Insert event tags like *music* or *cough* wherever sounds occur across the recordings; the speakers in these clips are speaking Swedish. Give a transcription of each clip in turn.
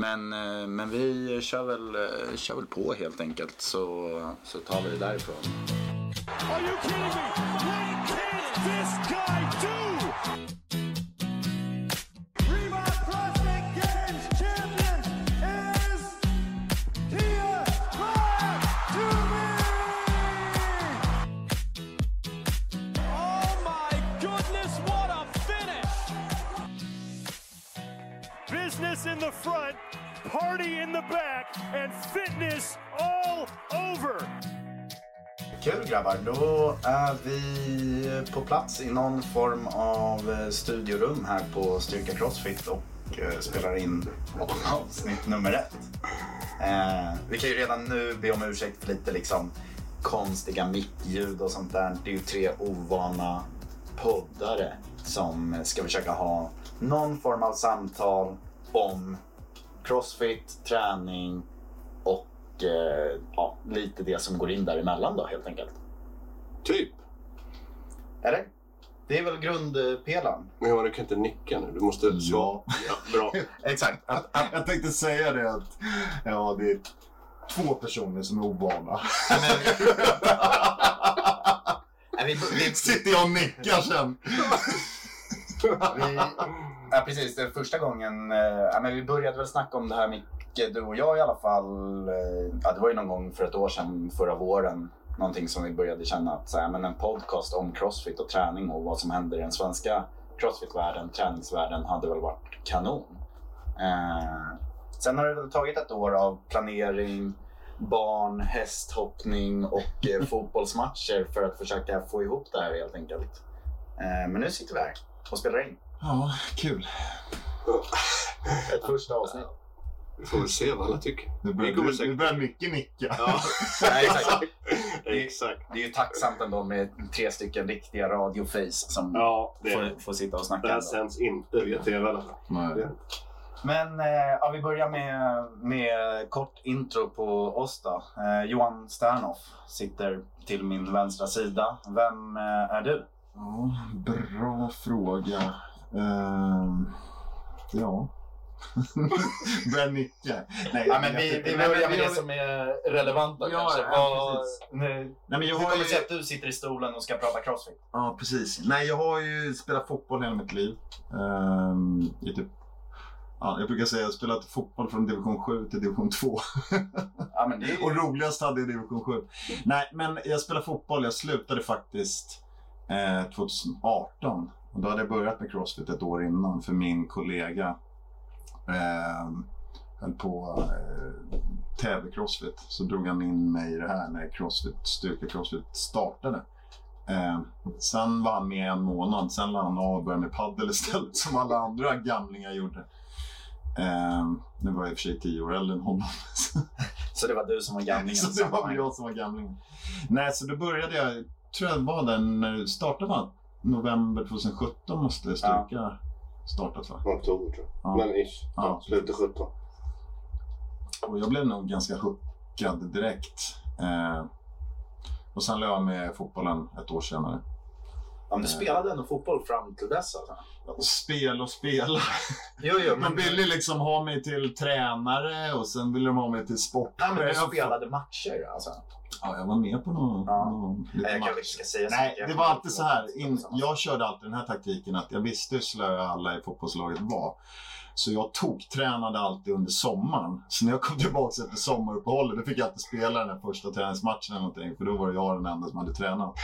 Men, eh, men vi kör väl, eh, kör väl på helt enkelt så, så tar vi det därifrån. Are you kidding me? What can this guy do? The front, party in the back, and fitness all over. Kul grabbar, då är vi på plats i någon form av eh, studiorum här på Styrka Crossfit och eh, spelar in avsnitt nummer ett. Eh, vi kan ju redan nu be om ursäkt för lite liksom konstiga mickljud och sånt där. Det är ju tre ovana poddare som ska försöka ha någon form av samtal om crossfit, träning och eh, ja, lite det som går in däremellan då helt enkelt. Typ. Eller? Det är väl grundpelaren? Men Johan, du kan inte nicka nu. Du måste Ja. Ja, bra. *laughs* Exakt. Jag tänkte säga det att ja, det är två personer som är ovana. *laughs* Nej, vi, vi, Sitter jag och nickar sen. *laughs* vi, *laughs* ja, precis. Är första gången. eh, Ja, men vi började väl snacka om det här Micke, du och jag i alla fall. eh, Ja, det var ju någon gång för ett år sedan, förra våren. Någonting som vi började känna att så här, men en podcast om crossfit och träning och vad som händer i den svenska crossfit-världen, träningsvärlden, hade väl varit kanon. Eh, sen har det väl tagit ett år av planering, barn, hästhoppning och eh, *laughs* fotbollsmatcher för att försöka få ihop det här helt enkelt. Eh, men nu sitter vi här och spelar in Ja, kul. ett första avsnitt. Vi får väl se vad alla tycker. Nu Vi börjar, kommer säkert- nu börjar mycket nicka. Ja, *laughs* Nej, exakt. exakt. Det är ju tacksamt ändå med tre stycken riktiga radioface som Ja, det, får, får sitta och det snacka. här ändå. sänds inte via tv i alla fall. Men eh, ja, vi börjar med, med kort intro på oss då. Eh, Johan Sternoff sitter till min vänstra sida. Vem eh, är du? Ja, bra fråga. Ehm, ja. *laughs* Börjar nicka. Nej, Ja, men vi, vi börjar med det som är relevant då Ja, kanske. ja, precis. nu, Nej, men jag har kommer ju... sig att du sitter i stolen och ska prata crossfit? Ja, precis. Nej, jag har ju spelat fotboll hela mitt liv. Ehm, i typ, ja, jag brukar säga att jag har spelat fotboll från division 7 till division 2. *laughs* Ja, är Och roligast hade jag division 7. Nej, men jag spelade fotboll. Jag slutade faktiskt eh, 2018. Och då hade jag börjat med crossfit ett år innan för min kollega eh, höll på eh, tävla crossfit. Så drog han in mig i det här när crossfit, styrka crossfit startade. Eh, sen var han med en månad, sen la han av och började med paddel istället som alla andra gamlingar gjorde. Eh, nu var jag i och för sig tio år äldre än honom. Så det var du som var gamlingen? *laughs* Så det var jag som var gamlingen. Nej, så då började jag, tror jag var den, när det startade var november 2017 måste styrka startat va? Oktober tror jag. Ja. Men ish. Ja, Ja. slutet 17. Och jag blev nog ganska hookad direkt. Eh, och sen la jag med fotbollen ett år senare. Ja, men du spelade ändå fotboll fram till dess alltså? Spel och spela. *laughs* Jo, jo, De ville liksom ha mig till tränare och sen ville de ha mig till Ja, men du spelade matcher alltså? Ja, jag var med på någon, Ja. någon Nej, jag kanske ska säga Nej, det var alltid så här. det In, jag körde alltid den här taktiken att jag visste hur slöa alla i fotbollslaget var. Så jag toktränade alltid under sommaren. Så när jag kom tillbaka efter sommaruppehållet, då fick jag inte spela den här första träningsmatchen eller någonting. För då var jag den enda som hade tränat.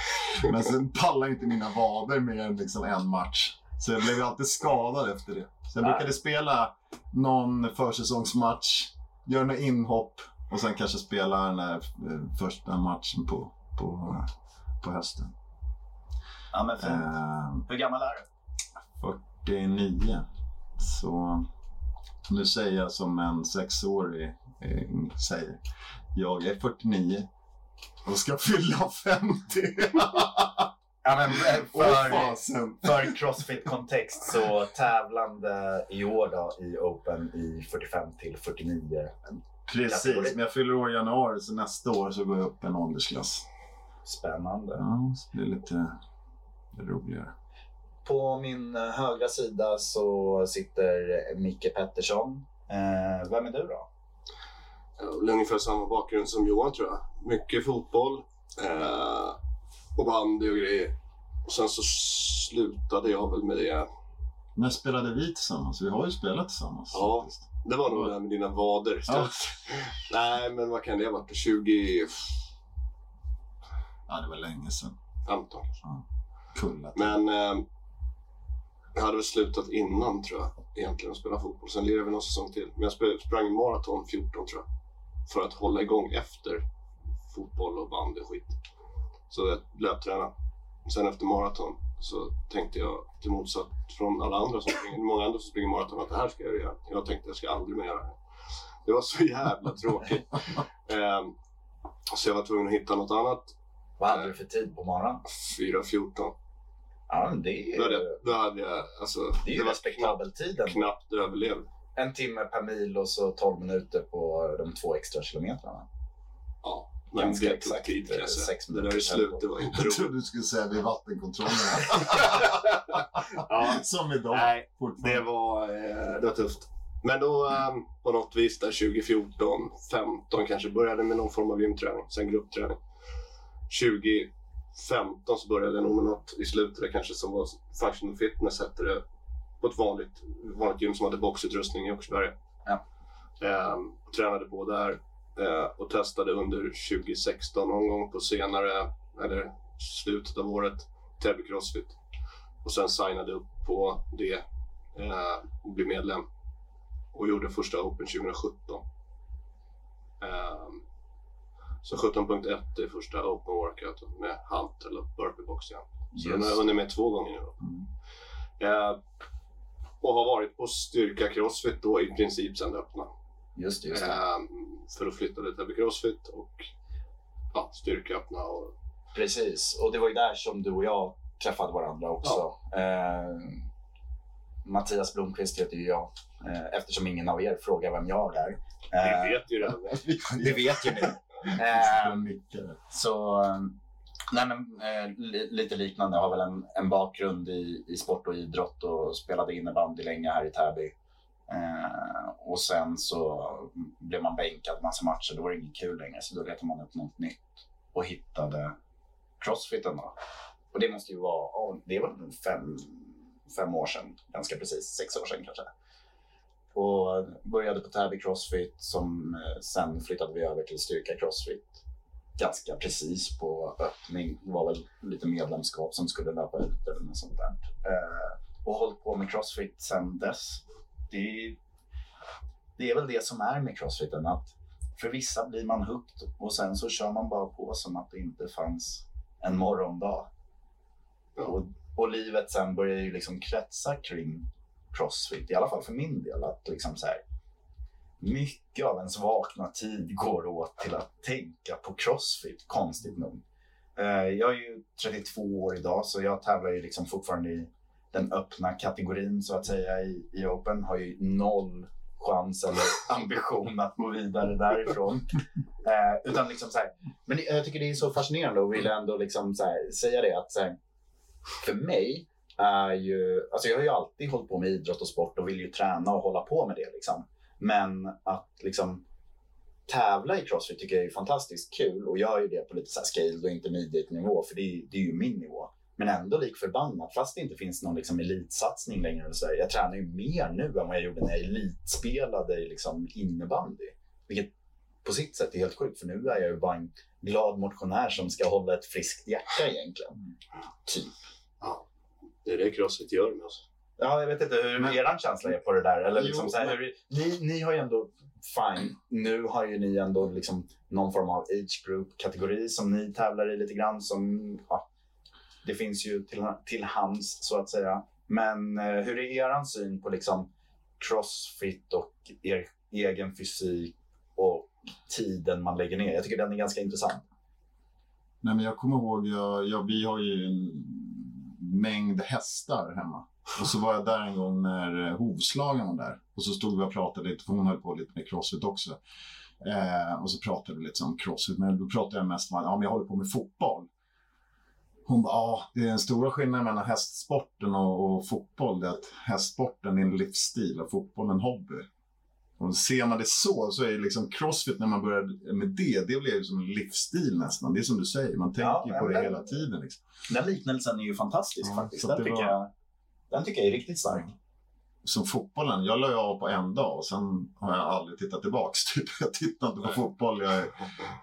Men sen pallade inte mina vader mer än liksom en match. Så jag blev alltid skadad efter det. Så jag brukade spela någon försäsongsmatch, göra några inhopp och sen kanske spela den där eh, första matchen på, på, på hösten. Ja, men fint. Eh, Hur gammal är du? 49. Så nu säger jag som en sexårig eh, säger. Jag är 49 och ska fylla 50. *laughs* Ja, men eh, för, för Crossfit-kontext så tävlande i år då i Open i 45 till 49. Precis, men jag fyller år i januari så nästa år så går jag upp en åldersklass. Spännande. Ja, så det blir lite roligare. På min eh, högra sida så sitter Micke Pettersson. Eh, vem är du då? Ungefär samma bakgrund som Johan tror jag. Mycket fotboll eh, och bandy och grejer. Och sen så slutade jag väl med det. När spelade vi tillsammans? Vi har ju spelat tillsammans. Ja. faktiskt. Det var nog det här med dina vader. Ja. *laughs* Nej, men vad kan det ha varit? 2015 ja, det var länge sedan. kanske. Kullat. Men eh, jag hade väl slutat innan tror jag egentligen att spela fotboll. Sen lirade vi någon säsong till. Men jag sp- sprang maraton 14 tror jag. För att hålla igång efter fotboll och bandy och skit. Så jag löptränade. Sen efter maraton så tänkte jag till motsatt från alla andra som springer, många andra som springer maraton att det här ska jag göra. Jag tänkte jag ska aldrig mer göra det. Det var så jävla tråkigt. *laughs* Ehm, så jag var tvungen att hitta något annat. Vad hade du för tid på morgonen? 4.14. Ja, men det är, Då hade, jag- då hade jag, alltså, det är ju respektabel tid knappt överlevd. En timme per mil och så 12 minuter på de två extra kilometrarna. Ja, Ganska det exakt, tid jag sex Det minuter där i tempo. slutet var inte Jag roligt. trodde du skulle säga vid vattenkontrollerna. *laughs* Ja, Som idag. nej, det var, eh, det var tufft. Men då eh, på något vis där 2014, 15 kanske började med någon form av gymträning, sen gruppträning. 2015 så började jag nog med något i slutet där kanske som var functional fitness hette det. På ett vanligt, vanligt gym som hade boxutrustning i Åkersberga. Ja. Eh, tränade på där och testade under 2016 någon gång på senare, eller slutet av året, Täby Crossfit. Och sen signade upp på det eh, och blev medlem. Och gjorde första Open 2017. Eh, så 17.1 är första Open Workout med hantel och burpee box igen. Så den har jag hunnit med två gånger nu. Mm. Eh, och har varit på styrka crossfit då i princip sedan det öppnade. Just det, just det. Eh, för att flytta till Täby Crossfit och ja, styrka öppna och Precis, och det var ju där som du och jag träffade varandra också. Eh, Mattias Blomqvist heter ju jag, eh, eftersom ingen av er frågar vem jag är. Eh, *laughs* vi vet ju redan det. det vet ju ni. *laughs* Eh, så, nej men, eh, li, lite liknande. Jag har väl en, en bakgrund i, i sport och idrott och spelade innebandy länge här i Täby. Eh, och sen så blev man bänkad massa matcher. Då var det inget kul längre, så då letade man upp något nytt och hittade crossfiten. Då. Och det måste ju vara, oh, det var fem, fem år sedan, ganska precis, sex år sedan kanske. Och började på Täby Crossfit som eh, sen flyttade vi över till Styrka Crossfit. Ganska precis på öppning. Det var väl lite medlemskap som skulle löpa ut eller något sånt där. Eh, och hållit på med Crossfit sen dess. Det, det är väl det som är med Crossfiten. Att för vissa blir man hooked och sen så kör man bara på som att det inte fanns en morgondag. Och, och livet sen börjar ju liksom kretsa kring crossfit, i alla fall för min del. Att liksom så här, mycket av ens vakna tid går åt till att tänka på crossfit, konstigt nog. Eh, jag är ju 32 år idag, så jag tävlar ju liksom fortfarande i den öppna kategorin så att säga i, i Open har ju noll chans eller *laughs* ambition att gå vidare därifrån. *laughs* Eh, utan liksom så här, men jag tycker det är så fascinerande och vill ändå liksom här, säga det att här, för mig är ju, alltså jag har ju alltid hållit på med idrott och sport och vill ju träna och hålla på med det liksom. Men att liksom tävla i crossfit tycker jag är fantastiskt kul och jag gör ju det på lite så här scale och intermediate nivå för det är, det är ju min nivå. Men ändå lik förbannat, fast det inte finns någon liksom elitsatsning längre. Och så jag tränar ju mer nu än vad jag gjorde när jag elitspelade i liksom innebandy. Vilket på sitt sätt är helt sjukt, för nu är jag ju bara en glad motionär som ska hålla ett friskt hjärta egentligen. Typ. Ja, det är det Crossfit gör med oss. Ja, jag vet inte hur Men- er känsla är på det där. Eller liksom Jo, så här, men- hur, ni, ni har ju ändå, fine, nu har ju ni ändå liksom någon form av age group-kategori som ni tävlar i lite grann. Som, ja, det finns ju till, till hands så att säga. Men eh, hur är er syn på liksom crossfit och er egen fysik och tiden man lägger ner? Jag tycker den är ganska intressant. Nej, men jag kommer ihåg, jag, jag, vi har ju en mängd hästar hemma. Och så var jag där en gång när hovslagaren hovslagen var där. Och så stod vi och pratade lite, för hon höll på lite med crossfit också. Eh, och så pratade vi lite om crossfit, men då pratade jag mest om att ja, men jag håller på med fotboll. Hon bara, ja, det är en stora skillnad mellan hästsporten och, och fotboll. Det är att hästsporten är en livsstil och fotbollen en hobby. Och ser man det så, så är liksom crossfit när man började med det, det blev ju som en livsstil nästan. Det är som du säger, man tänker Ja, ju på det hela tiden. Liksom. Den liknelsen är ju fantastisk Ja, faktiskt. Den tycker, var- jag, den tycker jag är riktigt stark. Som fotbollen, jag la ju av på en dag och sen har jag aldrig tittat tillbaks. *laughs* Typ. Jag tittar inte på fotboll, jag är,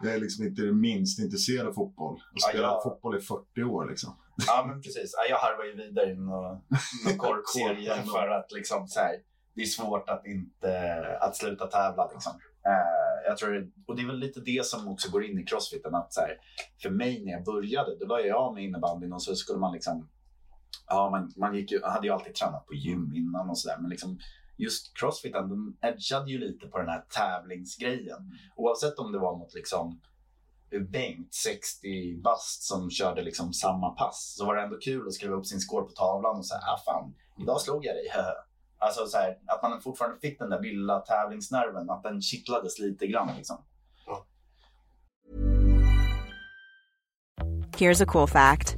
jag är liksom inte det minst intresserad av fotboll. Jag Ja, spelar jag- fotboll i 40 år liksom. Ja, men precis. Ja, Jag harvar ju vidare i någon någon korpserie *laughs* för att liksom så här, det är svårt att inte att sluta tävla. Liksom. Eh, jag tror, och det är väl lite det som också går in i crossfiten. Att så här, för mig när jag började, då la jag av med innebandyn och så skulle man liksom Ja, man, man gick ju, hade ju alltid tränat på gym innan och sådär. Men liksom, just crossfiten, de edgade ju lite på den här tävlingsgrejen. Oavsett om det var mot liksom Bengt, 60 bast, som körde liksom samma pass. Så var det ändå kul att skriva upp sin score på tavlan och säga, ah fan, idag slog jag dig. höhö." Alltså så här, att man fortfarande fick den där lilla tävlingsnerven, att den kittlades lite grann. Liksom. Here's a cool fact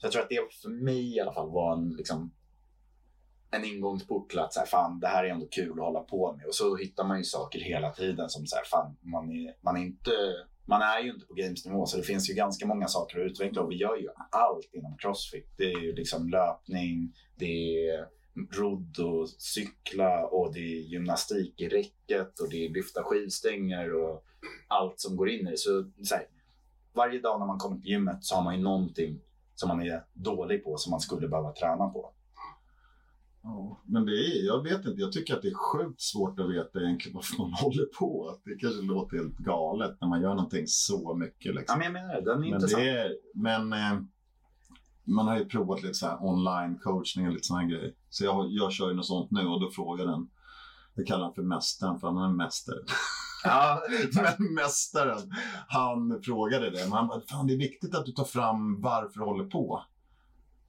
Så jag tror att det för mig i alla fall var en, liksom, en ingångsport till att så här, fan, det här är ändå kul att hålla på med. Och så hittar man ju saker hela tiden som så här, fan, man är, man är inte man är ju inte på gamesnivå så det finns ju ganska många saker att utveckla och vi gör ju allt inom crossfit. Det är ju liksom löpning, det är rodd och cykla och det är gymnastik i räcket och det är lyfta skivstänger och allt som går in i det. Så, så här, varje dag när man kommer till gymmet så har man ju någonting som man är dålig på som man skulle behöva träna på. Ja, men det är, jag vet inte, jag tycker att det är sjukt svårt att veta egentligen varför man *laughs* håller på. Det kanske låter helt galet när man gör någonting så mycket. Ja, Liksom. men jag menar det, den är men intressant. det är, men eh, man har ju provat lite så här online coachning och lite sådana grejer. Så jag, jag kör ju något sånt nu och då frågar den, jag kallar han för mästaren för han är en mästare. *laughs* Ja, Men mästaren, han frågade det. Men han bara, fan det är viktigt att du tar fram varför du håller på.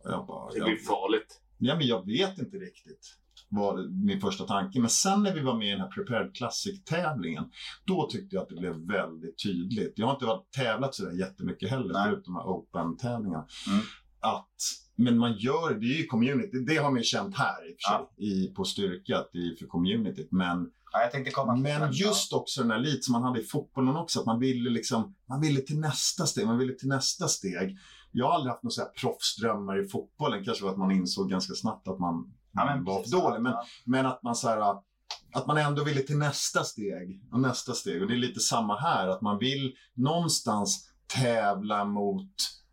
Bara, Det ja, blir farligt. Ja, men jag vet inte riktigt. Var min första tanke. Men sen när vi var med i den här Prepared Classic-tävlingen, då tyckte jag att det blev väldigt tydligt. Jag har inte varit tävlat sådär jättemycket heller, Nej. förutom de här Open-tävlingarna. Mm. Att men man gör, det är ju community, det har man ju känt här i och för sig, i, på styrka, att det är för communityt. Men, Ja, jag tänkte komma men just också den här lite som man hade i fotbollen också, att man ville liksom, man ville till nästa steg, man ville till nästa steg. Jag har aldrig haft några proffsdrömmar i fotbollen, kanske var att man insåg ganska snabbt att man Ja, men var precis. för dålig. Men, Ja. men att man så här, att man ändå ville till nästa steg och nästa steg. Och det är lite samma här, att man vill någonstans tävla mot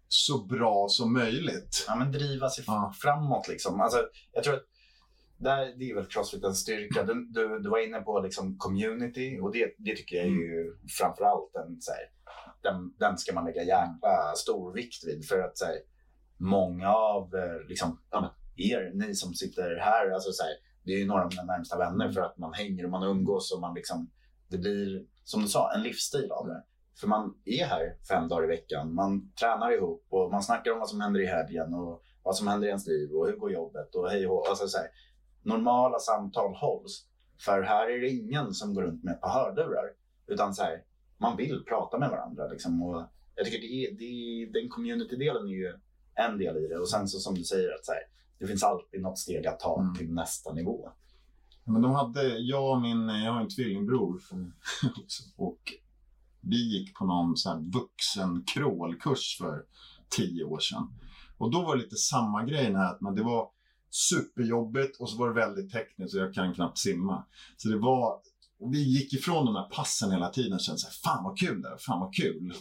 så bra som möjligt. ja, men driva sig Ja. framåt. Liksom. Alltså, jag tror att där, det är väl crossfitens styrka. Du, du, du var inne på liksom community och det, det tycker jag är ju framförallt en, så här, den, den ska man lägga jäkla stor vikt vid. För att så här, många av eh, liksom, ja, er, ni som sitter här, alltså, så här, det är ju några av mina närmsta vänner för att man hänger och man umgås och man liksom, det blir, som du sa, en livsstil av det. För man är här fem dagar i veckan, man tränar ihop och man snackar om vad som händer i helgen och vad som händer i ens liv och hur går jobbet och hej och alltså, så här, Normala samtal hålls. För här är det ingen som går runt med ett par hörlurar. Utan så här, man vill prata med varandra. Liksom, och jag tycker det det den community-delen är ju en del i det. Och sen så som du säger, att så här, det finns alltid något steg att ta Mm. till nästa nivå. Men de hade, jag och min, jag har en tvillingbror Mm. och vi gick på någon så här vuxen crawlkurs för tio år sedan. Och då var det lite samma grej här, att man, det var superjobbigt och så var det väldigt tekniskt och jag kan knappt simma. Så det var, vi gick ifrån de här passen hela tiden och kände så här, fan vad kul det är, fan vad kul.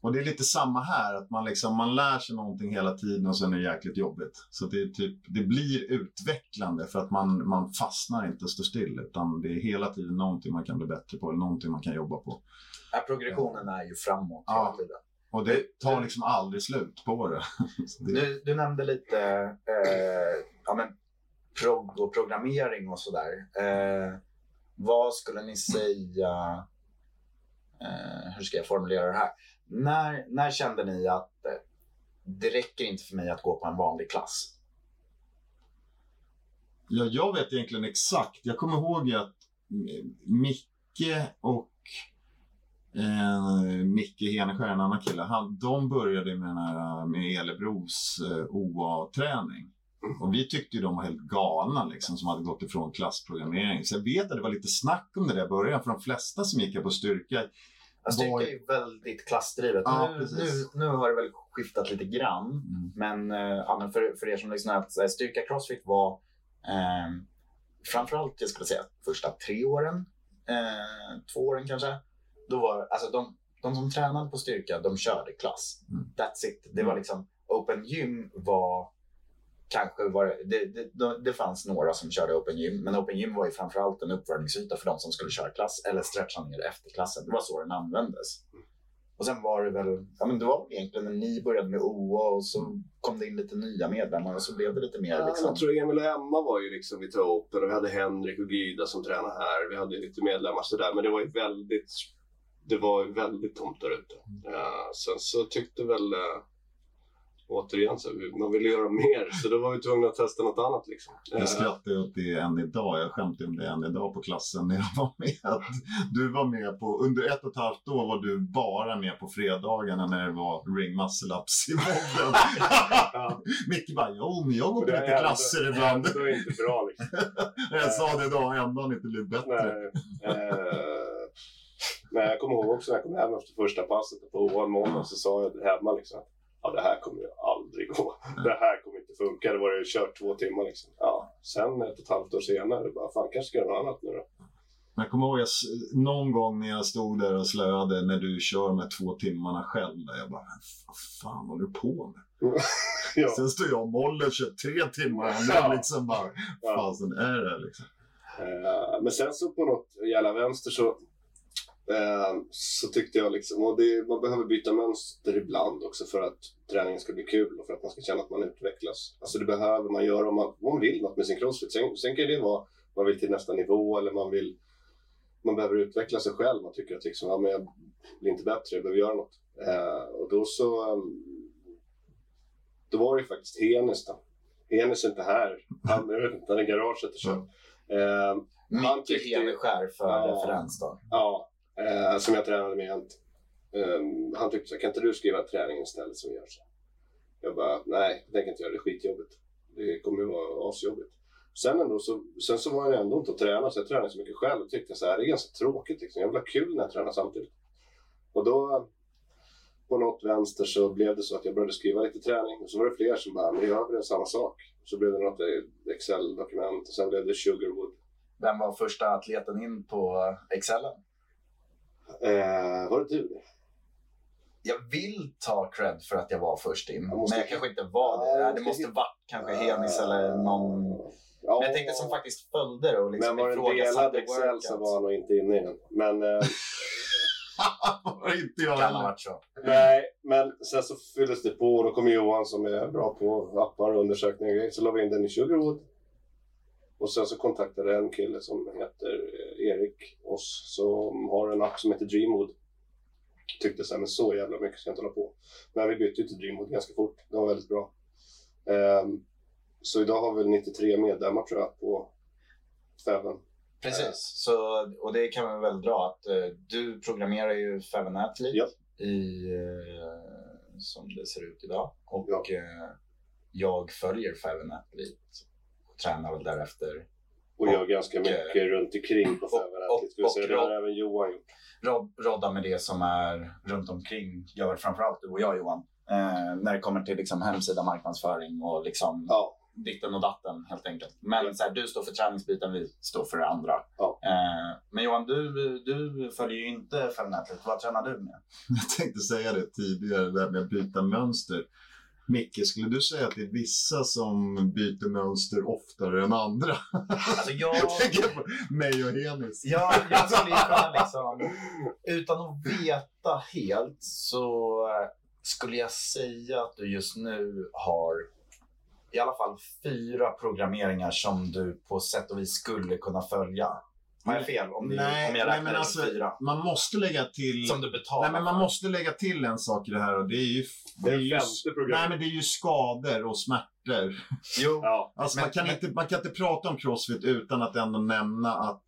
Och det är lite samma här, att man, liksom, man lär sig någonting hela tiden och sen är det jäkligt jobbigt. Så det, är typ, det blir utvecklande för att man, man fastnar inte och står still, utan det är hela tiden någonting man kan bli bättre på eller någonting man kan jobba på. Ja, progressionen är ju framåt Ja. hela tiden. Och det tar liksom aldrig slut på *laughs* det. Du, du nämnde lite eh, ja, men, prog och programmering och sådär. Eh, vad skulle ni säga, eh, hur ska jag formulera det här? När, när kände ni att eh, det räcker inte för mig att gå på en vanlig klass? Ja, jag vet egentligen exakt. Jag kommer ihåg att Micke och eh, Micke Heneskär, en annan kille, han, de började med, den här, med Elebros eh, OA-träning. Och vi tyckte ju de var helt galna liksom, som hade gått ifrån klassprogrammering. Så jag vet att det var lite snack om det där i början, för de flesta som gick här på styrka Var- Styrka är ju väldigt klassdrivet. Ja, nu, nu, nu har det väl skiftat lite grann. Mm. Men, eh, ja, men för, för er som lyssnar, att eh, styrka crossfit var eh, framförallt, jag skulle säga, första tre åren, eh, två åren kanske. Då var, alltså de, de som tränade på styrka, de körde klass. Mm. That's it. Det var liksom, open gym var kanske var det, det, det, fanns några som körde open gym, men open gym var ju framförallt en uppvärmningsyta för de som skulle köra klass eller stretcha ner efter klassen. Det var så den användes. Och sen var det väl, ja men det var egentligen när ni började med OA och så kom det in lite nya medlemmar och så blev det lite mer Ja, liksom. Jag tror Emil och Emma var ju liksom vid Open och vi hade Henrik och Gyda som tränade här. Vi hade lite medlemmar sådär, men det var ju väldigt, det var väldigt tomt där ute. Ja, sen så tyckte väl, äh, återigen, så, man ville göra mer, så då var vi tvungna att testa något annat liksom. Eh, Jag skrattar åt det än idag. Jag skämtar om det än idag på klassen när jag *laughs* var med. Du var med på, under ett och ett halvt år var du bara med på fredagarna när det var ring muscle ups i podden. *laughs* Micke bara, jo men jag går på lite klasser ibland. Det är inte bra liksom. *laughs* Jag sa det idag, ändå har inte blivit bättre. Men jag kommer ihåg också när jag kom hem efter första passet på en månad så sa jag hemma liksom ja, det här kommer ju aldrig gå. Det här kommer inte funka. Det var ju kört två timmar liksom. Ja, sen ett och ett halvt år senare, bara fan kanske ska jag göra något annat nu då. Jag kommer ihåg jag, någon gång när jag stod där och slöade när du kör med två timmarna själv. Där jag bara, vad fan håller du på med? *laughs* ja. Sen står jag och Molle och kör tre timmar. Ja. liksom bara, Ja. fasen är det liksom? Eh, men sen så på något jävla vänster så, så tyckte jag liksom, och det, man behöver byta mönster ibland också för att träningen ska bli kul och för att man ska känna att man utvecklas. Alltså det behöver man göra om man, om man vill något med sin crossfit. Sen, sen kan det vara man vill till nästa nivå eller man vill man behöver utveckla sig själv. Man tycker att liksom, ja, men jag blir inte bättre, jag behöver göra något. Eh, och då så um, då var det ju faktiskt Henes då. Henes är inte här. Han, jag vet inte, han är i garaget och kör. Eh, tyckte- Heneskär för Ja. referens då. Ja, eh, som jag tränade med. Um, han tyckte så här, kan inte du skriva träningen istället som vi gör så? Jag bara, nej, jag tänker inte göra det. Är skitjobbigt. Det kommer ju vara asjobbigt. Sen, ändå så, sen så var jag ändå inte att träna, så jag tränade så mycket själv och tyckte så här, det är ganska tråkigt. Liksom. Jag vill ha kul när jag tränar samtidigt. Och då, på något vänster, så blev det så att jag började skriva lite träning. Och så var det fler som bara, men det gör väl samma sak. Så blev det något Excel-dokument och sen blev det Sugarwood. Vem var första atleten in på Excelen? Eh, var det du? Jag vill ta cred för att jag var först in, Jag måste- men jag kanske inte var det. Ja, det måste varit kanske Hemis eller någon... Ja. Men jag tänkte som faktiskt följde det och liksom Men var det en delad Excel så var han nog inte inne i den. Men, eh, *laughs* inte jag Kan ha heller. varit så. nej, men sen så fylldes det på och då kom Johan som är bra på appar och undersökningar och grejer. Så la vi in den i Sugarwood. Och sen så kontaktade en kille som heter eh, Erik oss som har en app som heter Dreamwood. Tyckte så här, men så jävla mycket ska jag inte hålla på. Men vi bytte till Dreamwood ganska fort. Det var väldigt bra. Ehm, så idag har vi väl 93 medlemmar tror jag på Feven. Precis, så, och det kan man väl dra att eh, du programmerar ju Feven Athlete Ja. i, eh, som det ser ut idag. Och Ja. eh, jag följer Feven Athlete tränar väl därefter. Och Och, gör ganska mycket runt omkring på och- och- och Det har även Johan gjort. Rod, rodda med det som är runt omkring, gör framförallt du och jag Johan. Eh, när det kommer till liksom hemsida, marknadsföring och liksom Ja, ditten och datten helt enkelt. Men Ja. så här, du står för träningsbiten, vi står för det andra. Ja. Eh, men Johan, du, du följer ju inte Feven Athlete. Vad tränar du med? *laughs* Jag tänkte säga det tidigare, det här med att byta mönster. Micke, skulle du säga att det är vissa som byter mönster oftare än andra? Alltså jag... Jag tänker på mig och Hemis. Ja, jag skulle ju kunna liksom, utan att veta helt så eh, skulle jag säga att du just nu har i alla fall fyra programmeringar som du på sätt och vis skulle kunna följa. Har jag fel om, det, Nej, om jag nej, räknar men in alltså, fyra? man måste lägga till... Som du betalar Nej, men man för. måste lägga till en sak i det här och det är ju... Det är ju nej, men det är ju skador och smärtor. Jo, Ja. Alltså, Men- man, kan men- inte, man kan inte prata om crossfit utan att ändå nämna att,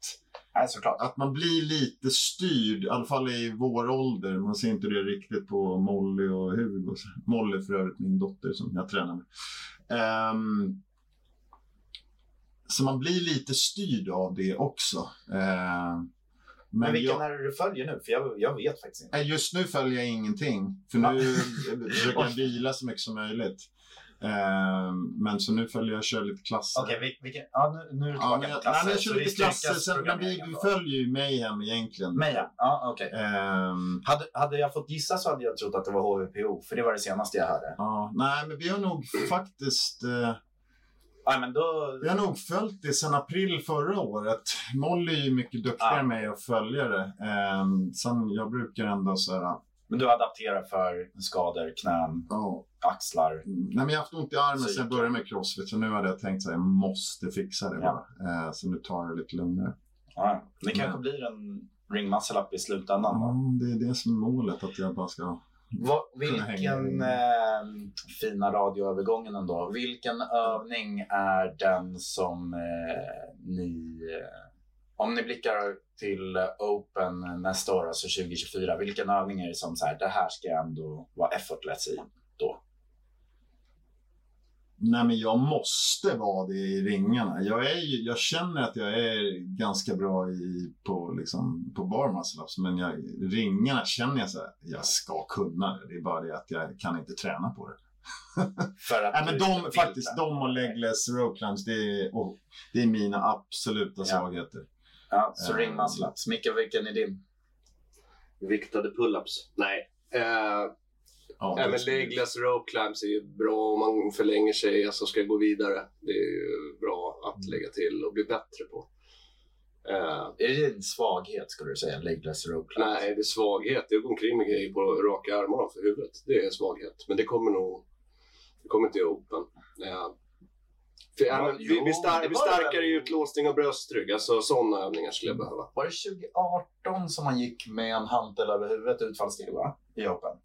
nej, såklart. att man blir lite styrd, i alla fall i vår ålder. Man ser inte det riktigt på Molly och Hugo. Molly är för övrigt min dotter som jag tränar med. Ehm, så man blir lite styrd av det också. Ehm, Men, men vilken jag, är det du följer nu? För jag, jag vet faktiskt inte. Just nu följer jag ingenting. För nu försöker jag *laughs* vila så mycket som möjligt. Ehm, men så nu följer jag kör lite klasser. Okej, vilken... Ja, nu, nu är du Ja, tillbaka men på klasser. nej, jag kör lite klasser. Sen, men vi, vi följer ju Mayhem egentligen. Meja? Ja, okej. Ehm, Hade, hade jag fått gissa så hade jag trott att det var HVPO, för det var det senaste jag hörde. ja, nej, men vi har nog faktiskt... Eh, Ja, men då... vi har nog följt det sedan april förra året. Molly är ju mycket duktigare Ja. än mig att följa det. Ehm, sen jag brukar ändå så här... Men du adapterar för skador, knän, Ja, axlar. Nej, men jag har haft ont i armen sedan jag började med crossfit. Så nu hade jag tänkt att jag måste fixa det Ja. bara. Eh, så nu tar jag det lite lugnare. Ja, det kanske Ja. blir en ring muscle up i slutändan. Ja, Då. det är det som är målet. Att jag bara ska... Hänga vilken eh, fina radioövergången ändå. Vilken övning är den som eh, ni... Eh, om ni blickar till Open nästa år, alltså 2024, vilken övning är det som så här, det här ska jag ändå vara effortless i? Nej, men jag måste vara det i ringarna. Jag, är ju, jag känner att jag är ganska bra i, på, liksom, på bar muscle ups, men jag, ringarna känner jag så här, jag ska kunna det. Det är bara det att jag kan inte träna på det. *laughs* För att Nej, men de, faktiskt, de och legless row climbs, det är, och, det är mina absoluta svagheter. Ja, så Eh. ring muscle ups. Micke, vilken är din? Viktade pull-ups? Nej. Eh, Ja, Nej, men legless rope climbs är ju bra om man förlänger sig, alltså ska gå vidare. Det är ju bra att lägga till och bli bättre på. Eh, Är det din svaghet skulle du säga? Legless rope climbs? nej, det är svaghet. Det är att gå omkring med grejer på raka armarna för huvudet. Det är svaghet. Men det kommer nog... Det kommer inte i open. Eh, för, ja, men, vi, jo, vi, star- vi starkare i utlåsning och bröstrygg. Alltså sådana övningar skulle jag behöva. Var det 2018 som man gick med en hantel över huvudet utfallssteg va? I Open?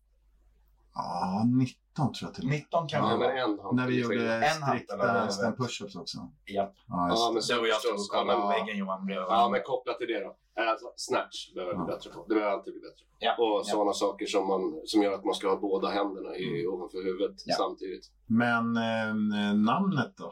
Ja, 19 tror jag till och med. 19 kan Ja, det men vara. en hand När vi gjorde En hand strikta stand push-ups också. Ja. Ja, Ja, det. men Så och jag stod och Ja, väggen Johan Ja, men kopplat till det då. Alltså, snatch behöver jag bli Ja. bättre på. Det behöver jag alltid bli bättre på. Ja. Och Ja. sådana saker som, man, som gör att man ska ha båda händerna i, ovanför huvudet Ja. samtidigt. Men eh, namnet då?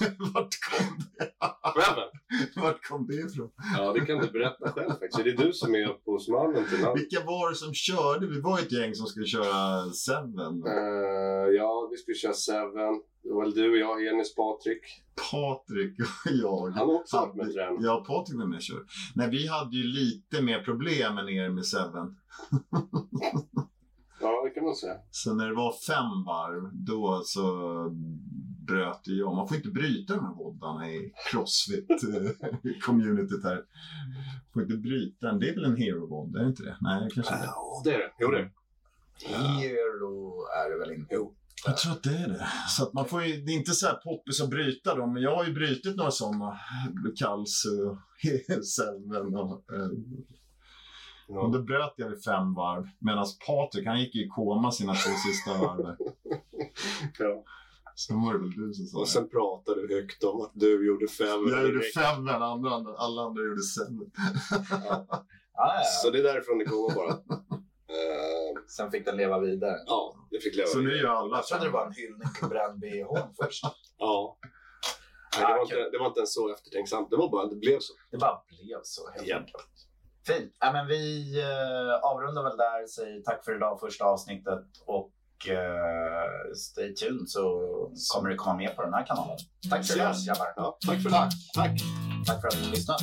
*laughs* Vart kom det? Seven? Vart kom det ifrån? Ja, det kan du berätta själv faktiskt. Det är du som är upphovsmannen till namnet. Vilka var det som körde? Vi var ett gäng som skulle köra Seven. Eh, ja, vi skulle köra Seven. Det var väl du och jag, Enis, Patrik. Patrik och jag. Han också varit med träning. Ja, Patrik var med och körde. Nej, vi hade ju lite mer problem än er med Seven. *laughs* Ja, det kan man säga. Så när det var fem varv, då så bröt det jag. Man får inte bryta de här voddarna i Crossfit-communityt här. får inte bryta den. Det är väl en hero-vod, är det inte det? Nej, kanske inte. Ja, det är det. Jo, det är det. Hero är det väl inte? Jo. Jag tror att det är det. Så att man får ju, det är inte så här poppis att bryta dem, men jag har ju brutit några sådana. Kals *laughs* och Seven och... eh, Och Ja. då bröt jag vid fem varv. Medan Patrik, han gick ju i koma sina två sista varv. Ja. Sen var det väl du som sa Och det. sen pratar du högt om att du gjorde fem. Jag gjorde fem, men andra, alla andra gjorde seven. Ja, *laughs* ja. Så det är därifrån det kommer bara. Eh, Sen fick den leva vidare. ja, det fick leva. Så nu gör alla Jag trodde det var en hyllning till bränd bh först. Ja. Nej, det, var Ah, inte, kul. det var inte ens så eftertänksamt. Det var bara, det blev så. Det bara blev så helt Japp. enkelt. Fint. Ja, men vi eh, avrundar väl där. Säger tack för idag, första avsnittet. Och eh, stay tuned så kommer det komma mer på den här kanalen. Tack för idag grabbar. Ja, tack för det. Tack. Tack för att ni har lyssnat.